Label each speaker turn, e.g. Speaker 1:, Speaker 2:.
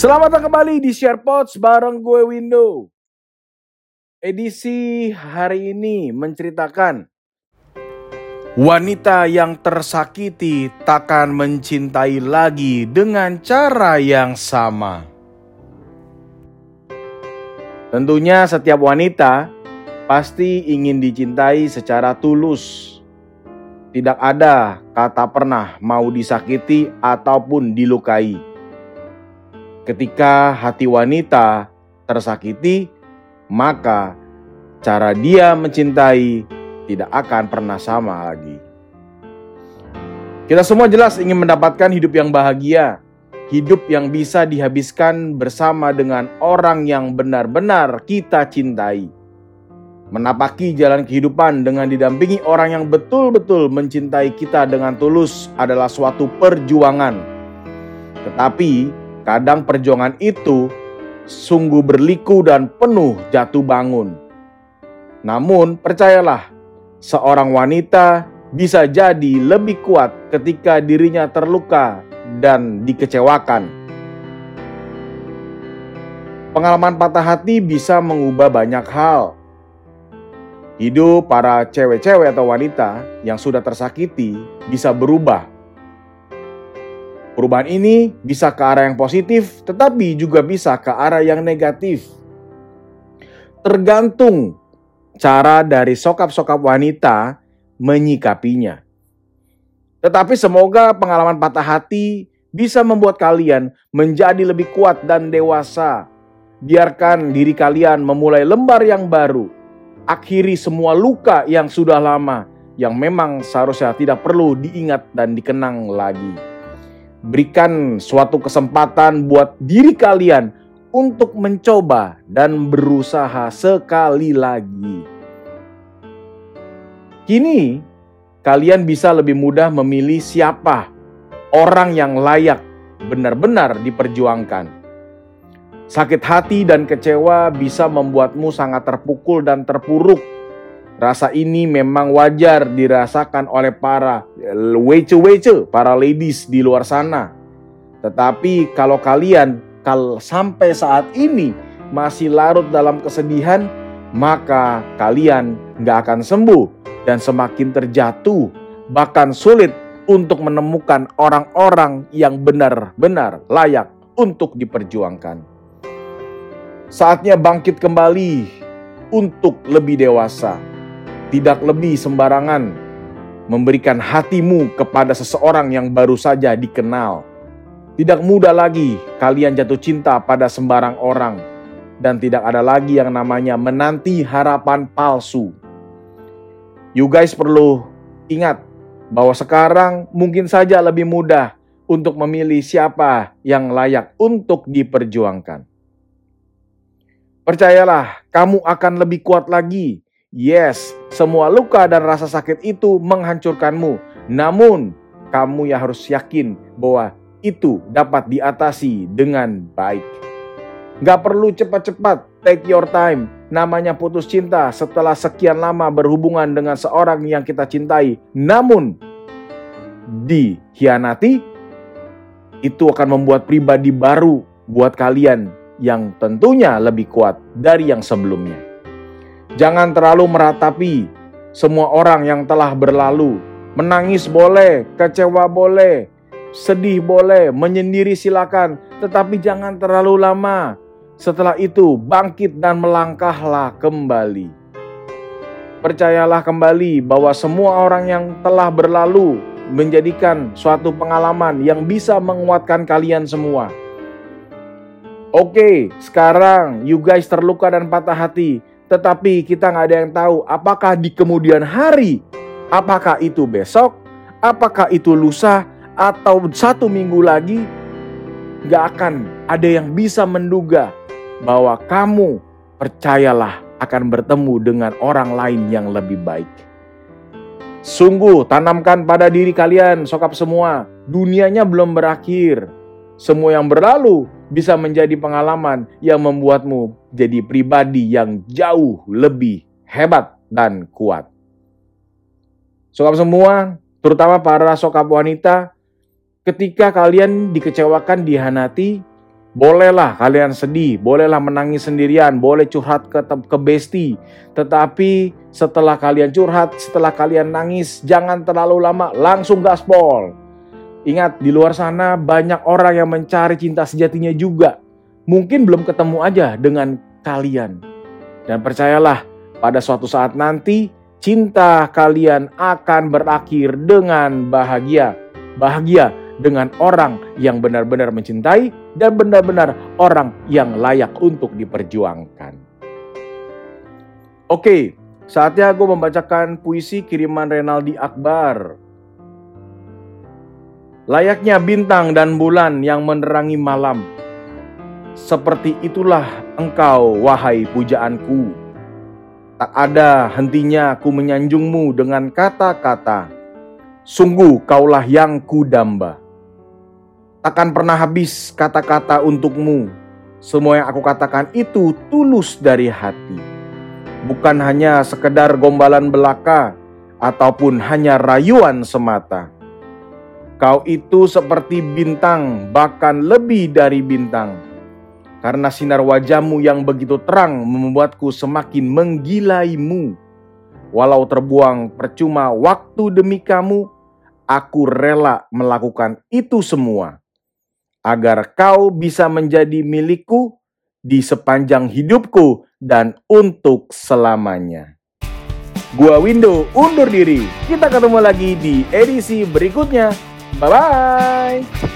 Speaker 1: Selamat datang kembali di SharePods bareng gue Window. Edisi hari ini menceritakan Wanita yang tersakiti takkan mencintai lagi dengan cara yang sama. Tentunya setiap wanita pasti ingin dicintai secara tulus. Tidak ada kata pernah mau disakiti ataupun dilukai Ketika hati wanita tersakiti, maka cara dia mencintai tidak akan pernah sama lagi. Kita semua jelas ingin mendapatkan hidup yang bahagia, hidup yang bisa dihabiskan bersama dengan orang yang benar-benar kita cintai. Menapaki jalan kehidupan dengan didampingi orang yang betul-betul mencintai kita dengan tulus adalah suatu perjuangan. Tetapi Kadang perjuangan itu sungguh berliku dan penuh jatuh bangun. Namun, percayalah, seorang wanita bisa jadi lebih kuat ketika dirinya terluka dan dikecewakan. Pengalaman patah hati bisa mengubah banyak hal. Hidup para cewek-cewek atau wanita yang sudah tersakiti bisa berubah Perubahan ini bisa ke arah yang positif, tetapi juga bisa ke arah yang negatif. Tergantung cara dari sokap-sokap wanita menyikapinya. Tetapi semoga pengalaman patah hati bisa membuat kalian menjadi lebih kuat dan dewasa. Biarkan diri kalian memulai lembar yang baru. Akhiri semua luka yang sudah lama, yang memang seharusnya tidak perlu diingat dan dikenang lagi. Berikan suatu kesempatan buat diri kalian untuk mencoba dan berusaha sekali lagi. Kini, kalian bisa lebih mudah memilih siapa orang yang layak benar-benar diperjuangkan. Sakit hati dan kecewa bisa membuatmu sangat terpukul dan terpuruk Rasa ini memang wajar dirasakan oleh para wece-wece, para ladies di luar sana. Tetapi kalau kalian kalau sampai saat ini masih larut dalam kesedihan, maka kalian nggak akan sembuh dan semakin terjatuh, bahkan sulit untuk menemukan orang-orang yang benar-benar layak untuk diperjuangkan. Saatnya bangkit kembali untuk lebih dewasa tidak lebih sembarangan memberikan hatimu kepada seseorang yang baru saja dikenal. Tidak mudah lagi kalian jatuh cinta pada sembarang orang, dan tidak ada lagi yang namanya menanti harapan palsu. You guys perlu ingat bahwa sekarang mungkin saja lebih mudah untuk memilih siapa yang layak untuk diperjuangkan. Percayalah, kamu akan lebih kuat lagi Yes, semua luka dan rasa sakit itu menghancurkanmu. Namun, kamu yang harus yakin bahwa itu dapat diatasi dengan baik. Gak perlu cepat-cepat, take your time. Namanya putus cinta setelah sekian lama berhubungan dengan seorang yang kita cintai. Namun, dihianati, itu akan membuat pribadi baru buat kalian yang tentunya lebih kuat dari yang sebelumnya. Jangan terlalu meratapi semua orang yang telah berlalu. Menangis boleh, kecewa boleh, sedih boleh, menyendiri silakan, tetapi jangan terlalu lama. Setelah itu, bangkit dan melangkahlah kembali. Percayalah kembali bahwa semua orang yang telah berlalu menjadikan suatu pengalaman yang bisa menguatkan kalian semua. Oke, sekarang you guys terluka dan patah hati tetapi kita nggak ada yang tahu apakah di kemudian hari, apakah itu besok, apakah itu lusa, atau satu minggu lagi, nggak akan ada yang bisa menduga bahwa kamu percayalah akan bertemu dengan orang lain yang lebih baik. Sungguh tanamkan pada diri kalian, sokap semua, dunianya belum berakhir. Semua yang berlalu bisa menjadi pengalaman yang membuatmu jadi pribadi yang jauh lebih hebat dan kuat. Sokap semua, terutama para sokap wanita, ketika kalian dikecewakan, dihanati, Bolehlah kalian sedih, bolehlah menangis sendirian, boleh curhat ke, ke besti. Tetapi setelah kalian curhat, setelah kalian nangis, jangan terlalu lama, langsung gaspol. Ingat, di luar sana banyak orang yang mencari cinta sejatinya juga. Mungkin belum ketemu aja dengan kalian. Dan percayalah, pada suatu saat nanti, cinta kalian akan berakhir dengan bahagia. Bahagia dengan orang yang benar-benar mencintai dan benar-benar orang yang layak untuk diperjuangkan. Oke, saatnya gue membacakan puisi kiriman Renaldi Akbar. Layaknya bintang dan bulan yang menerangi malam. Seperti itulah engkau, wahai pujaanku. Tak ada hentinya ku menyanjungmu dengan kata-kata. Sungguh kaulah yang kudamba. Takkan pernah habis kata-kata untukmu. Semua yang aku katakan itu tulus dari hati. Bukan hanya sekedar gombalan belaka ataupun hanya rayuan semata. Kau itu seperti bintang, bahkan lebih dari bintang. Karena sinar wajahmu yang begitu terang membuatku semakin menggilaimu. Walau terbuang percuma waktu demi kamu, aku rela melakukan itu semua agar kau bisa menjadi milikku di sepanjang hidupku dan untuk selamanya. Gua Window undur diri. Kita ketemu lagi di edisi berikutnya. Bye-bye.